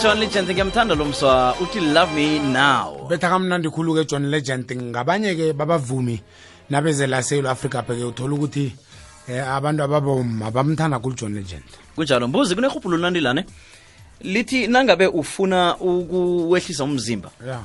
ujohn legend ngiyamthanda lo mswa. Uthi love me now. Betha kamnandi khulu-ke john legend. Ngabanye-ke babavumi nabezela seyilo africa bheke uthola ukuthi eh, abantu ababoma bamthanda khulu john legend. Kunjalo. Mbuzi kunerhubhulo lane lithi nangabe ufuna ukuwehlisa umzimba ya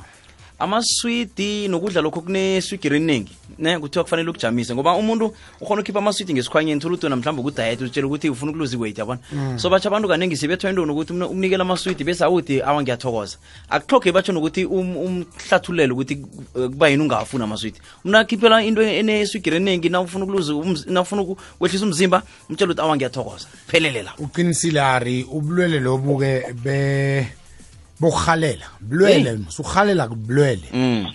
amaswidi nokudla lokho kuneswigiri eningi ne kuthiwa kufanele ukujamise ngoba umuntu ukhona ukhipha amaswidi ngesikhwanyeni thola uthi namhlawumbe mhlawumbe kudayet utshela ukuthi ufuna ukuluza iweight yabona so batsho abantu kaningi sibethwa into nokuthi umnikela amaswidi bese awuthi awa ngiyathokoza. Akuhloge batsho nokuthi um- umhlathulele ukuthi uh, kuba yini ungawafuni amaswidi. Umntu akhiphela into eneswigiri eningi na ufuna ukuluza na ufuna ukwehlisa umzimba umtshela ukuthi awa ngiyathokoza. Phelele la. Uqinisile ari ubulwele lobu-ke be bokurhalela bulwele sukurhalela bulwele. Mm.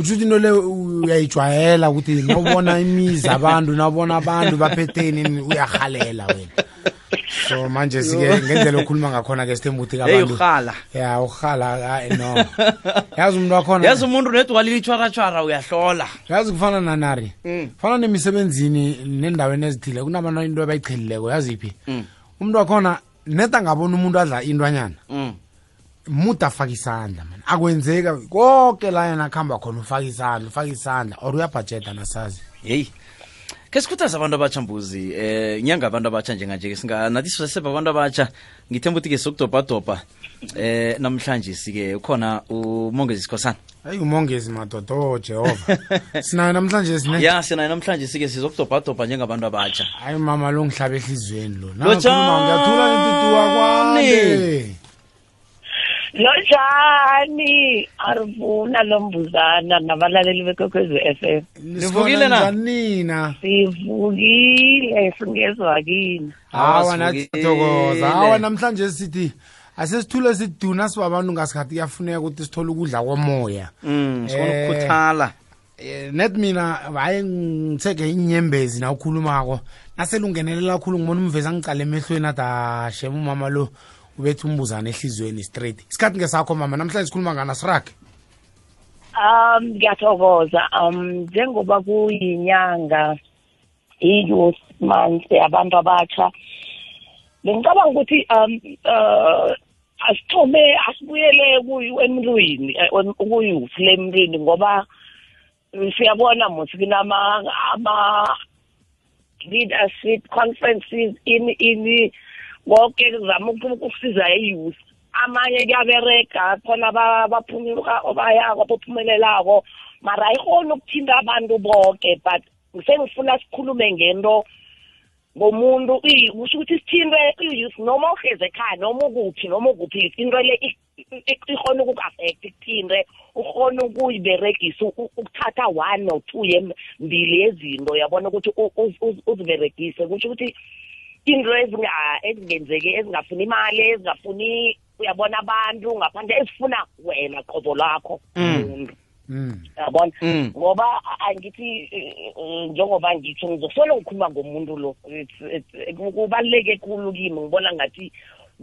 kutsho ukuthi into le uyayijwayela ukuthi nobona imizi abantu nabona abantu baphetheni uyahalela wena. So manje sike ngendlela okhuluma ngakhona-ke sithemba ukuthi abantu ya urhala no. Yazi umuntu wakhona yazi umuntu nedwalile itshwaratshwara uyahlola. Yazi kufana nanari. Kufana nemisebenzini nendaweni ezithile kunabantu into abayichelileko yaziphi Mm. umuntu wakhona neta angabona umuntu adla intwanyana. Mm. Muda afake isandla man. Akwenzeka konke la yena akuhamba khona ufake isandla ufake isandla or uyabhajeda nasazi. Yeyi ke sikhuthaza abantu abatsha mbuzi eh inyanga abantu abatsha njenganje singa nathi siseba abantu abatsha ngithemba ukuthi ke sokudobhadobha eh namhlanje sike ukhona umongezi sikhosana. Hayi umongezi madoda o jehova. Sinayo namhlanje sine ya sinayo namhlanje sike sizokudobhadobha njengabantu abatsha hayi mama lo ngihlabe ehliziyweni lo. Ngiyathula intituwa kwande lojani arivuna lombuzana nabalaleli bekwekwezi f m. Nivukile na? nina sivukile singezwa kini. Hawa Awasivukile. nathokoza hawa namhlanje sithi asesithule siduna sibabantu ngasikhathi kuyafuneka ukuthi sithole ukudla komoya. Mm Eh. Eh, net mina hayi ngitheke inyembezi na ukhulumako naselungenelela kakhulu ngibona umvezi angicala emehlweni athi ashem umama lo. Ubethe umbuzana ehliziyweni straight. Isikhathi ngesakho mama namhlanje sikhuluma ngana sirage um ngiyathokoza. Um njengoba kuyinyanga i-youth month yabantu abatsha bengicabanga ukuthi um uh, asithome asibuyele emntwini eh, kuyouth lemntwini ngoba siyabona muthi kunama ama leadership conferences ini ini konke kuzama uku- ukusiza i-youth amanye kuyaberega khona abaphumuka obayako abaphumelelako mara ayikhoni ukuthinta abantu bonke but sengifuna sikhulume ngento ngomuntu kusho ukuthi sithinte i-youth. Noma uhlezi ekhaya noma ukuphi noma ukuphi into le ikhona ukuku-affect ikuthinte. Ukhona ukuyiberegisa ukuthatha one or two mbili yezinto yabona ukuthi uziberegise. Kusho ukuthi into ezinga- ezingenzeki ezingafuni imali ezingafuni uyabona abantu ngaphandle ezifuna wena qobo lakho muntu mm. yabona Mm. ngoba a- angithi eh, eh, njengoba ngitsho ngizosolo ngikhuluma ngomuntu lo It's- it's- kubaluleke khulu kimi ngibona ngathi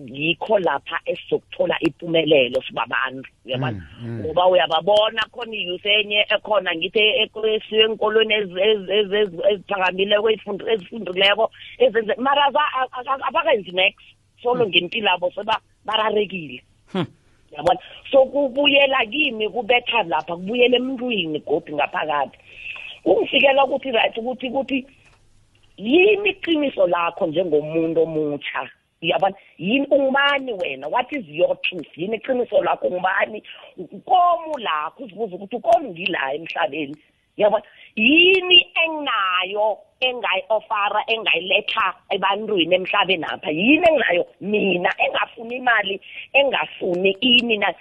yikho lapha esizokuthola impumelelo sibabantu uyabona ngoba uyababona khona iyouth enye ekhona ngithi esiwe enkolweni ezi- ezi- ezi- ezi- eziphakamileko ezifundi- ezifundileko ezenze mara abakenzi next solo ngempilo abo seba bararekile. Yabona? So kubuyela kimi kubetha lapha kubuyela emntwini godi ngaphakathi. Kungifikela ukuthi right ukuthi ukuthi yini iqiniso lakho njengomuntu omutsha yabona? Yini ungubani wena? What is your truth? Yini iqiniso lakho ungubani? Ukomu lakho uzibuza ukuthi ukomu ngila emhlabeni? Yabona? Yini enginayo engayi-ofara engayiletha ebantwini emhlabeni apha? Yini enginayo mina engafuni imali engafuni ini na?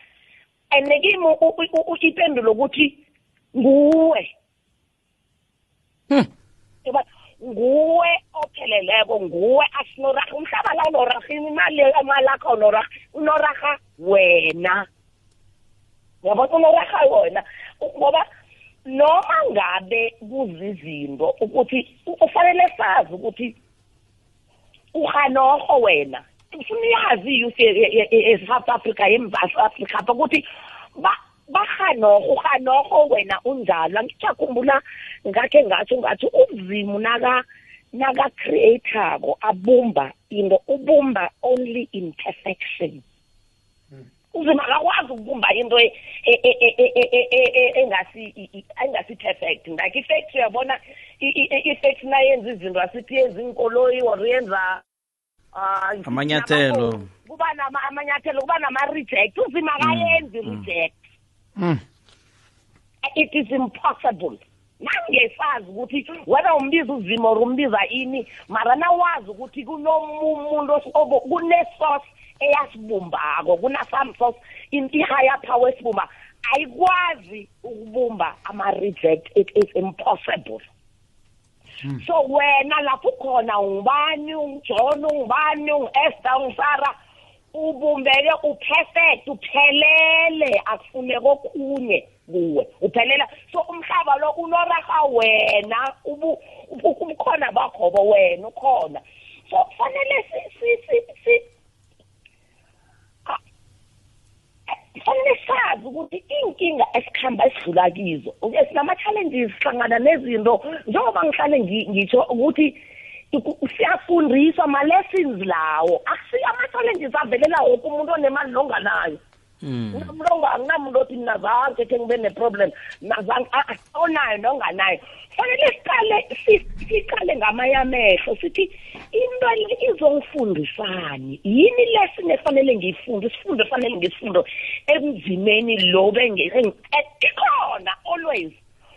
And kimi ipendulo ukuthi nguwe. Yabona? Nguwe opheleleko nguwe asinorarha umhlaba la unorarha imali imali akho unorarha unorarha wena. Yabona unorarha wena? Ngoba noma ngabe kuzizinto ukuthi ufanele sazi ukuthi uhanoho wena. Ufuna uyazi i-youth e-south africa yemzantsi africa apha ukuthi bahanoho uhanoho wena unjalo. Angijakhumbula ngakhe ngathi ngathi uzimu naka naka-creator-ko abumba into ubumba only in perfection hmm. uzima akakwazi ukubumba into e, e, e, engasi-perfect like i-fact uyabona i-fact nayenza izinto asithi yenza iinkoloyi or yenza ah, amanyathelo. kuba amanyathelo kuba nama-reject. Uzima akayenzi hmm. reject. Mm. it is impossible. Nangesazi ukuthi whether umbiza uzimo or umbiza ini mara nawazi ukuthi kunomuntu kune-source eyasibumbako kuna-some source in i-higher power esibumba ayikwazi ukubumba ama-reject. It is impossible. So wena lapho ukhona ungubani ungujohn ungubani ungu-esther ungisara ubumbeke uperfect uphelele akufuneka okunye kuwe uphelela. So umhlaba lo unoraha wena ubukhona bakhobo wena ukhona. So fanele si si si si ah, fanele sazi ukuthi inkinga esikhamba esidlula kizo sinama-challenges sihlangana nezinto. Njengoba ngihlale ngi- ngitsho ukuthi siyafundiswa ma-lessons lawo. Akusi ama-challenges avelela woke umuntu onemali longanayo mlongo anginamuntu othi mina zange khe ngibe ne-problem. Nazange onayo nonganayo. Fanele siqale si- siqale ngamanye amehlo sithi into le izongifundisani? Yini lesson efanele ngiyifunde? Isifundo efanele ngisifundo emzimeni lo ikhona always.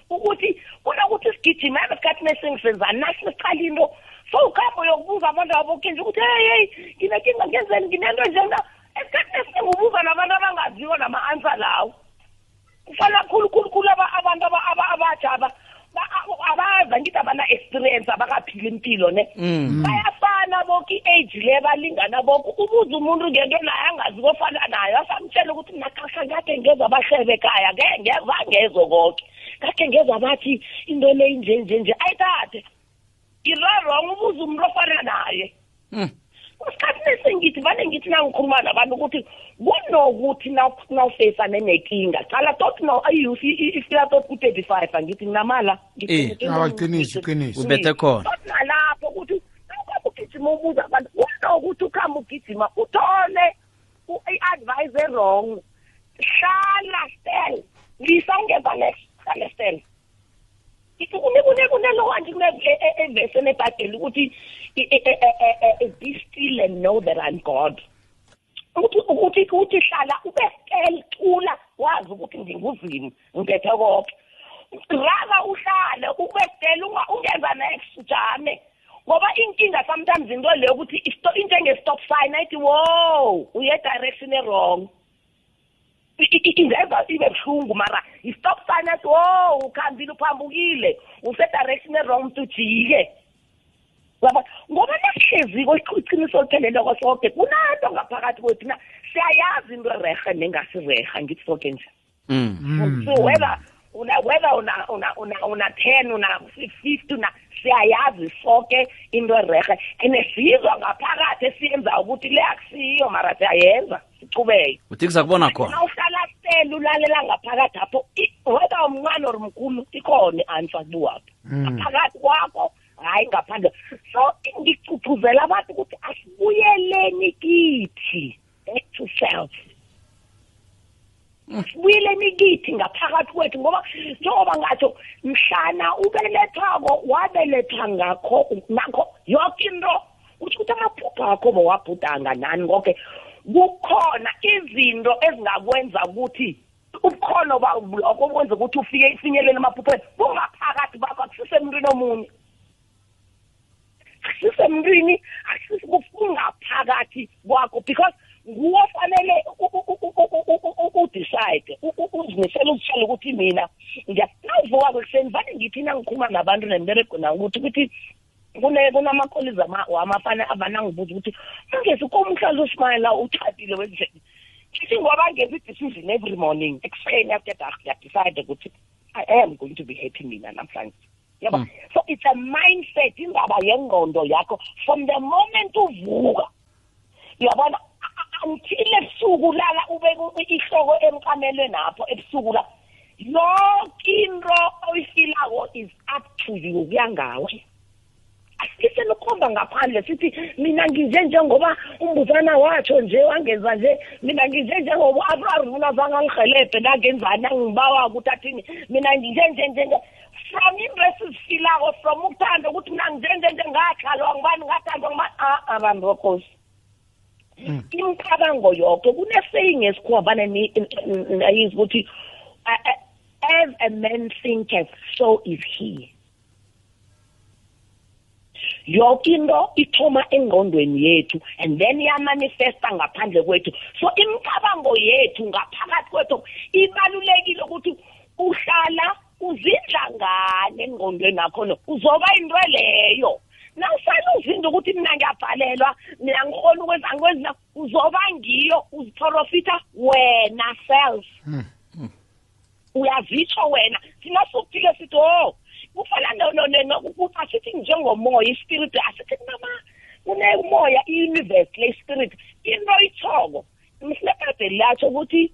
Ukuthi kunokuthi sigijime esikhathini esingisenzani nasi siqala into sowukhamba uyokubuza abantu abokhinja ukuthi hey hey nginenkinga ngenzeni? Nginento njena esikhathini esinengubuza nabantu abangaziwo nama-ansa lawo. Kufana khulukhulukhulu abantu abatsha abaza ngithi abana-experience abakaphili impilo ne? Mm. Bayafana boke i-age le balingana boke. Ubuze umuntu ngento naye angazi kofana nayo asamtshela ukuthi nakakha ngakhe ngeza abahlebe kaya vangezo koke. Ngakhe ngeza bathi into le injenjenje ayithathe. Irarong ubuza umuntu ofana naye. Esikhathini esingithi vane ngithi nangikhuluma nabantu ukuthi kunokuthi nawufeyisane nenkinga cala tot no ayuth ifika tot ku-thirty five angithi nginamala Eh. Awa, qiniso, qiniso. Ubethe khona. tot nalapho ukuthi nawukhamba ugijima ubuza abantu kunokuthi ukuhamba ugijima uthole i-advice e-wrong. Hlala stel lisa ungeva next kunevesi e- e- e- enebhayibheli ukuthi be still and know that i'm god. Ukuthi ukuthi hlala ube kelcula wazi ukuthi nginguzini ngiphethe konke rara uhlale ubedele ungenza next ujame. Ngoba inkinga sometimes into leyo ukuthi into engestop sign ayithi wo uye direction e-wrong. Ingenza ibe buhlungu mara i-stop sign athi wo ukhambile uphambukile use-direction e-wrong mntu ujike yaba ngoba nasihleziko iqiniso olipheleleko soke kunanto ngaphakathi kwethu na siyayazi into erehe nengasireha ngithi soke nje Mm. so whether una whether una una una una 10 una 50 una siyayazi sonke into erehe and sizwa ngaphakathi esiyenza ukuthi le akusiyo mara siyayenza sichubeke uthi kuzakubona khona. nawuhlala sele ulalela ngaphakathi apho i- whether umncane or mkhulu ikhona i-answer kuwaphi ngaphakathi kwakho hayi ngaphandle. So ngicupuzela abantu ukuthi asibuyeleni kithi back to self. Sibuyeleni kithi ngaphakathi kwethu ngoba njengoba ngatsho mhlana ubelethwako wabelethwa ngakho nakho yoke into. Utsho ukuthi amaphupho akho bowabhudanga nani konke kukhona izinto ezingakwenza ukuthi ubukhono bakho kwenza ukuthi ufike ifinyelele emaphupheni bungaphakathi bakho akusisemntwini omunye. Akusisemntwini kungaphakathi kwakho because nguwo fanele udecide uzimisele uzitshele ukuthi mina nawuvuka kwekuseni vane ngithi nangikhuluma nabantu nemberego na ukuthi ukuthi kune kunamakoliza wamafana abanangibuza ukuthi angezi komhlalo usimayela uthathile wendleni kithi ngoba ngenza i-decision every morning ekuseni after dark ngiyadecide ukuthi i am going to be happy mina namhlanje. Yaba so it's a mindset indaba yengqondo yakho from the moment uvuka uyabona? Until ebusuku lala ubeke ihloko emkamelweni apho ebusuku la yonke into oyifilako is up to you kuyangawe liselukhomba ngaphandle sithi mina nginje njengoba umbuzana watsho nje wangenza nje mina nginje njengoba arivuna zange angihelebhe nangenzani angibawa ukuthi athini mina nginje nje nje nje from into esizifilako from ukuthanda ukuthi mina nginje nje nje ngakhalwa ngibani ngathandwa ngibani a abantu bakhosi imicabango yonke kuneseying esikhuwa vane nayizi ukuthi as a man thinketh so is he. Yonke into ithoma engqondweni yethu and then iyamanifesta ngaphandle kwethu. So imicabango yethu ngaphakathi kwethu ibalulekile ukuthi uhlala uzindla ngani engqondweni yakho no uzoba into leyo. Nawusale uzinda ukuthi mina ngiyabhalelwa mina ngikhona ukwenza ngikwenza uzoba ngiyo uziprofitha wena self. Uyazitsho wena thina sukufike sithi o kufana asithi njengomoya ispirit asithi kunama kunemoya i-universe le spirit into ithoko. Mhlekade latsho ukuthi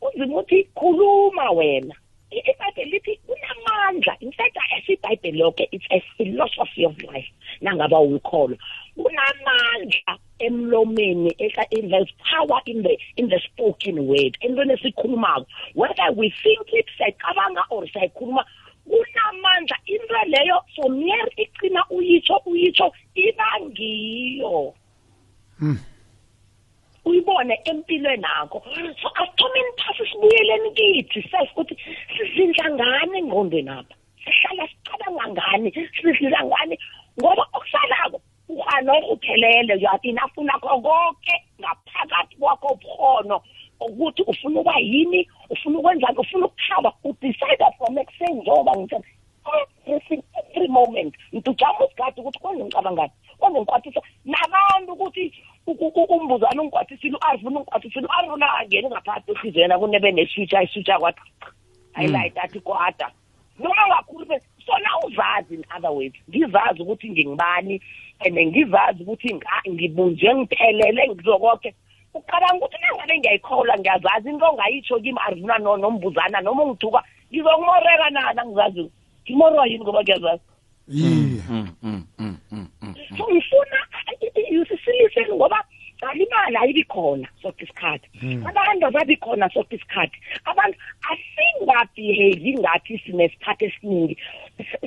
uzima uthi khuluma wena. Ibhayibheli lithi kunamandla in fact as ibhayibheli yonke it's a philosophy of life nangaba uyikholwa kunamandla emlomeni there's power in the in the spoken word entweni esikhulumako. Whether we think it siyayicabanga or siyayikhuluma kunamandla into leyo from here iqina uyitsho uyitsho iba ngiyo Mm. Uyibone empilweni nakho so asithomeni phasi sibuyeleni kithi. Self ukuthi sizindla ngani engqondweni apha. Sihlala sicabanga ngani? Sizindla ngani? Ngoba okusalako uhanokho uphelele. Uyathi nakho konke ngaphakathi kwakho buhono ukuthi ufuna ukuba yini ufuna ukwenzani ufuna ukukhaba. Udecide from ekuseni njengoba ngithe every every moment. Ngitujama usigadi ukuthi kwenze ngicabangani kwenze ngikwatisa nabantu ukuthi umbuzana ungikwatisile u-arvuna ungikwatisile u-arvuna angeni ngaphakathi ehliziyena kunebe neswitch ayiswitcha kwathi ayilayita athi kwada noma ngakhuluma sona uzazi in other words ngizazi ukuthi ngingibani and ngizazi ukuthi ngibunje ngiphelele ngizokonke ucabanga ukuthi nangabe ngiyayikholwa ngiyazazi into ongayitsho kimi arvuna nombuzana noma ungithuka ngizokumoreka nana ngizazi ngimorwa yini ngoba ngiyazazi yiye so ngifuna yusisiliseni ngoba alimali ayibi khona soke isikhathi. Abantu ababi khona soke isikhathi. Abantu asingabehave ngathi sinesikhathi esiningi.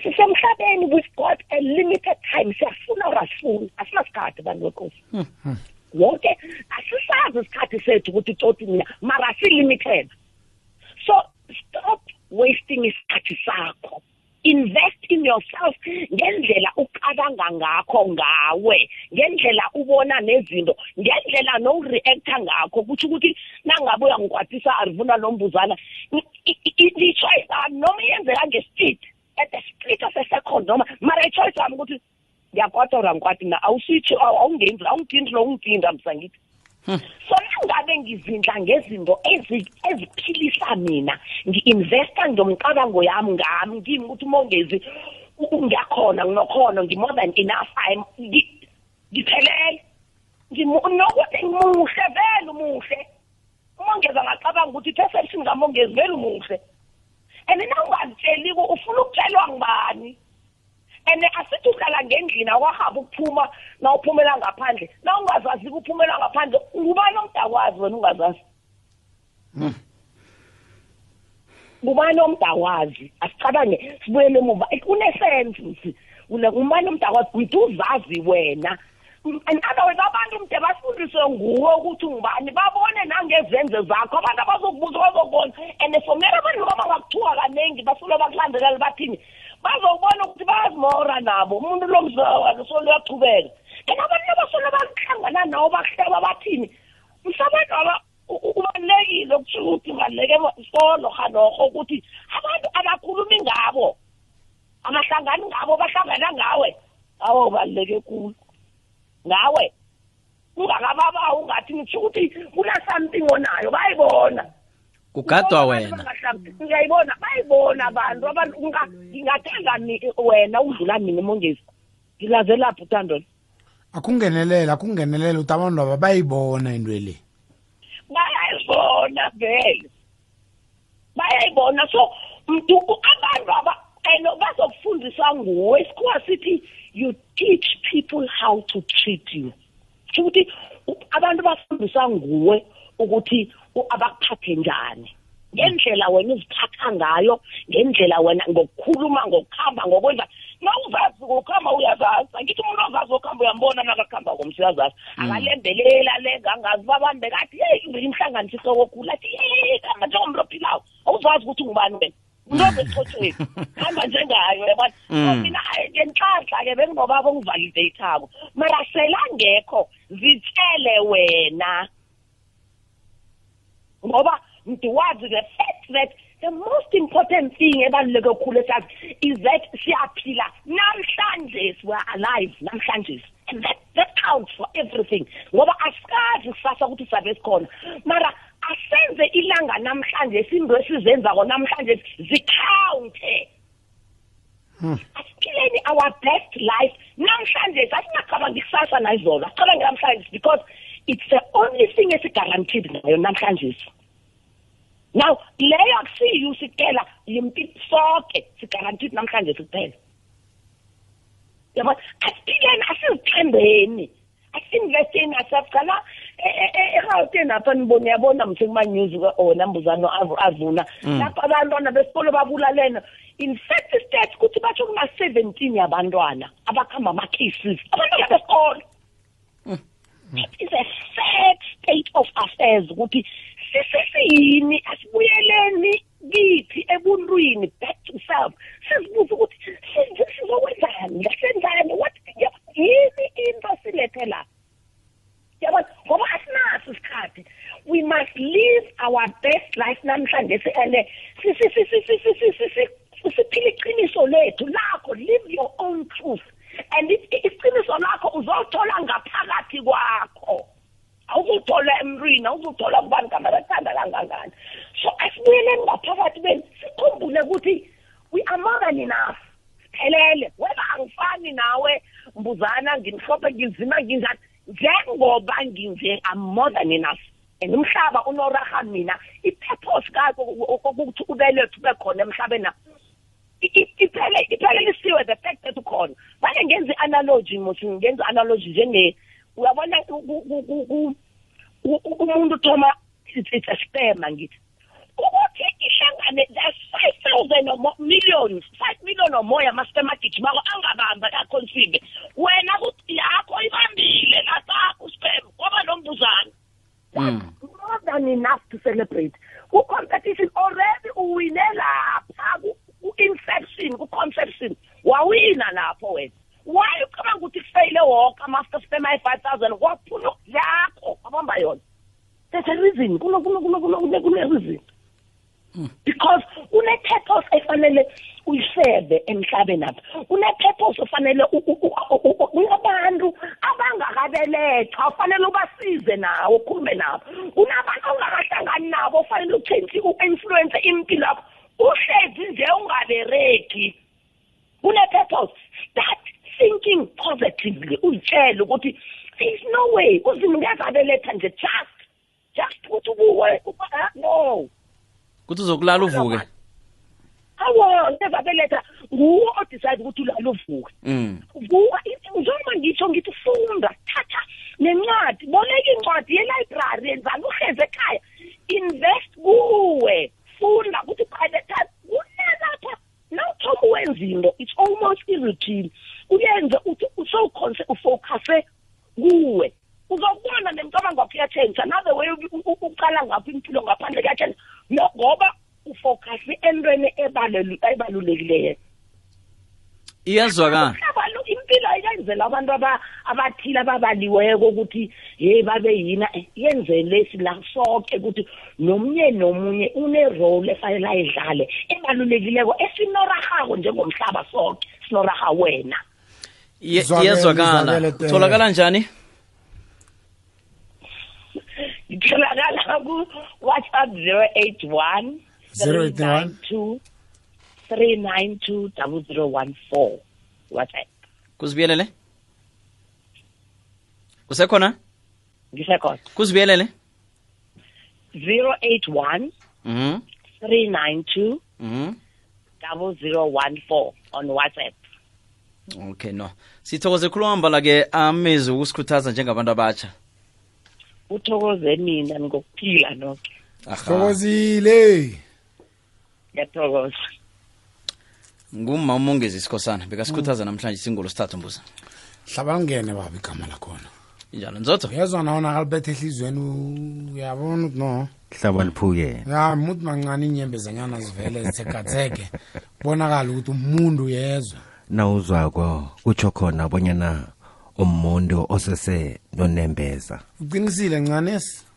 Sisemhlabeni we've got a limited time siyafuna or asifuni asinasikhathi bantu bekhosi. Hmm, hmm. Wonke asisazi isikhathi sethu ukuthi toti mina mara si-limited so stop wasting isikhathi sakho invest in yourself ngendlela ucabanga ngakho ngawe ngendlela ubona nezinto ngendlela noreacta ngakho. Kuthi ukuthi nangabe uyangikwatisa arivuna nombuzana i-choice yami noma iyenzeka nge-speed at the split of a second noma mara i-choice yami ukuthi ngiyakwata or angikwati mina awusitsho awungenzi awungithindi lo ungithinda msangithi. So nangabe ngizindla ngezinto eziphilisa mina ngi-investa ngomcabango yami ngami ngimi ukuthi umongezi ngiyakhona nginokhono ngi-more than enough I'm ngiphelele. Nokuthi ngimuhle vele umuhle. Umongezi angacabanga ukuthi perception ngamongezi vele umuhle and nawungazitsheliko ufuna ukutshelwa ngibani and asithi uhlala ngendlini awahaba ukuphuma na uphumela ngaphandle. Na ungazazi ukuphumela ngaphandle ngubani omdakwazi wena ungazazi. Ngubani omdakwazi asicabange sibuyele emuva. Kunesense ngubani omdakwazi uyithi uzazi wena. In other words abantu mde bafundiswe nguwe ukuthi ungubani babone nangezenzo zakho. Abantu abazokubuza bazokubona. And from there abantu noma bangakuthuka kaningi basuke bakulandelela bathini bazobona ukuthi bayazimora nabo. Umuntu lo mzawakhe so luyachubeka and abantu abasole bahlangana nawo bahleba bathini? Msabantu aba kubalulekile ukusho ukuthi baluleke solo hanorho ukuthi abantu abakhulumi ngabo abahlangani ngabo bahlangana ngawe. Awo baluleke kulo ngawe. Ungakababawa ungathi ngisho ukuthi kuna-something onayo bayibona. Kugadwa wena. ngiyayibona. Bayibona abantu abantu ngingathanda wena udlula mina mongezi? Ngilazelaphi uthando? Akungenelela akungenelela ukuthi abantu aba bayibona into le. Bayayibona vele. Bayayibona. So mntu abantu aba and bazokufundiswa nguwe. Isikhuwa sithi you teach people how to treat you. Kusho ukuthi u- abantu bafundisa nguwe ukuthi u- abakuphathe njani? Ngendlela wena uziphatha ngayo ngendlela wena ngokukhuluma ngokuhamba ngokwenza. Na uzazi ngokuhamba uyazazi. Angithi umuntu ozazi ngokuhamba uyambona nakakuhamba komsi uyazazi. Akalembelela lengangazi babambe kathi yeyi imhlanganisa ihlokogula athi yeyi kama njengomntu ophilayo awuzazi ukuthi ungubani wena. Umuntu osesichotsheni hamba njengayo yabona so mina hayi, ngenhlanhla-ke bengingobaba ongivalideyithako mara selangekho zitshele wena. Ngoba ndiwazi the fact that the most important thing ebaluleke kakhulu esazi is that siyaphila. Namhlanje we are alive namhlanje and that, that counts for everything. Ngoba asikazi kusasa ukuthi sabe sikhona. Mara asenze ilanga namhlanje izinto esizenzako namhlanje zikhawunte asiphileni our best life. Namhlanje asingacabangi kusasa nayizolo asicabange namhlanje because it's the only thing esigaranteed nayo namhlanje. Now leyo akusiyo sicela yimpilo sonke sigaranteed namhlanje kuphela. Yabo asiphileni asizithembeni. Asinvesteni asaqala egauteni apha nibona yabona mse kuma-news onambuzano avuna. Lapho abantwana besikolo babulalena in fact stats ukuthi batsho kuna-seventeen yabantwana abakuhamba ama-cases. Abantwana besikolo. It is a sad state of affairs ukuthi sisesiyini asibuyeleni kithi ebuntwini back to self sizibuza ukuthi size- sizokwenzani ngasenzani what yini into silethe la? Yabona ngoba asinaso isikhathi. We must live our best life namhlanje and ngizima nginjani? Njengoba nginje i'm more than enough. And umhlaba unoraha mina. I-purpose kako ukuthi ubelethwe ube khona emhlabeni iphele iphele lisiwe the fact that ukhona. Manje ngenza i-analogy muthi ngenza i-analogy njenge uyabona umuntu uthoma it's a sperm angithi. Ukuthi ihlangane there's five thousand or more millions five million or more yama-sperm agijimako angabamba akhonsibe wena kuthi yakho ibambile lasakho sperm kwaba nombuzana Mm. more than enough to celebrate ku-competition already uwine lapha ku- ku-inception ku-conception wawina lapho wena why ucabanga ukuthi kufeyile woke ama-master sperm ayi-five thousand kwaphula yakho abamba yona there's a reason kuno kuno kuno kuno kuno reason because une-purpose efanele uyisebe emhlabeni apha. Une-purpose ofanele u- u- u- u- u- kunabantu abangakabelethwa ufanele ubasize nawo ukhulume nabo. Kunabantu ongakahlangani nabo ofanele uchenji u-influence impilo yakho uhlezi nje ungabereki kune-purpose start thinking positively uzitshele ukuthi there is no way uzima uyazabeletha nje just just ukuthi ubuwe no. Kuthi uzokulala uvuke? awo ngezabeletha nguwe odicide ukuthi ulala uvuke. Mm. njengoba ngitsho ngithi funda thatha nencwadi. Boleka incwadi yelibrary yenzani uhleze ekhaya. Invest kuwe. Funda ukuthi by the time kunalapha nawuthoma uwenza into. It's almost irroutine uyenze uthi usowuconse ufocuse kuwe. Uzokubona nemicabango wakho iyatshentsha nawe way uqala ngapho impilo ngaphandle kuyatshentsha ngoba ufocuse entweni ebalulekileyo. Iyazwakala impilo ayenzela abantu aba- abathile ababaliweko ukuthi ye babe yina eh, yenzele sila sonke ukuthi nomunye nomunye une-role efanele ayidlale ebalulekileko esinorahako njengomhlaba sonke sinoraha wena. Iyazwakala. tholakala njani? Itholakala ku-whatsapp zero eight one 081 three nine two double zero one four. Whatsapp. Kuzibiyelele? Kusekhona? Ngisekhona. Kuzibiyelele? zero eight one mhm three nine two mhm double zero one four on WhatsApp. okay no. Sithokoze khulu kwamambala ke amezwi ukusikhuthaza njengabantu abatsha uthokoze mina ngokuphila noke Aha. thokozile. Ngiyathokoza. Ngumma umongezi isikhosana bekasikhuthaza namhlanje singolo sithathu mbuza. Hlaba lingene baba igama lakhona. Injalo nzotho? Uyezwa nawo nakalibetha ehliziyweni u- uyabona ukuthi no? Hlaba liphuke. Ya muthi mancane inyembezanyana zivele zithekatheke. Kubonakala ukuthi umuntu uyezwa. Nawuzwako kutsho khona bonyana umuntu osese nonembeza. Uqinisile ncanesi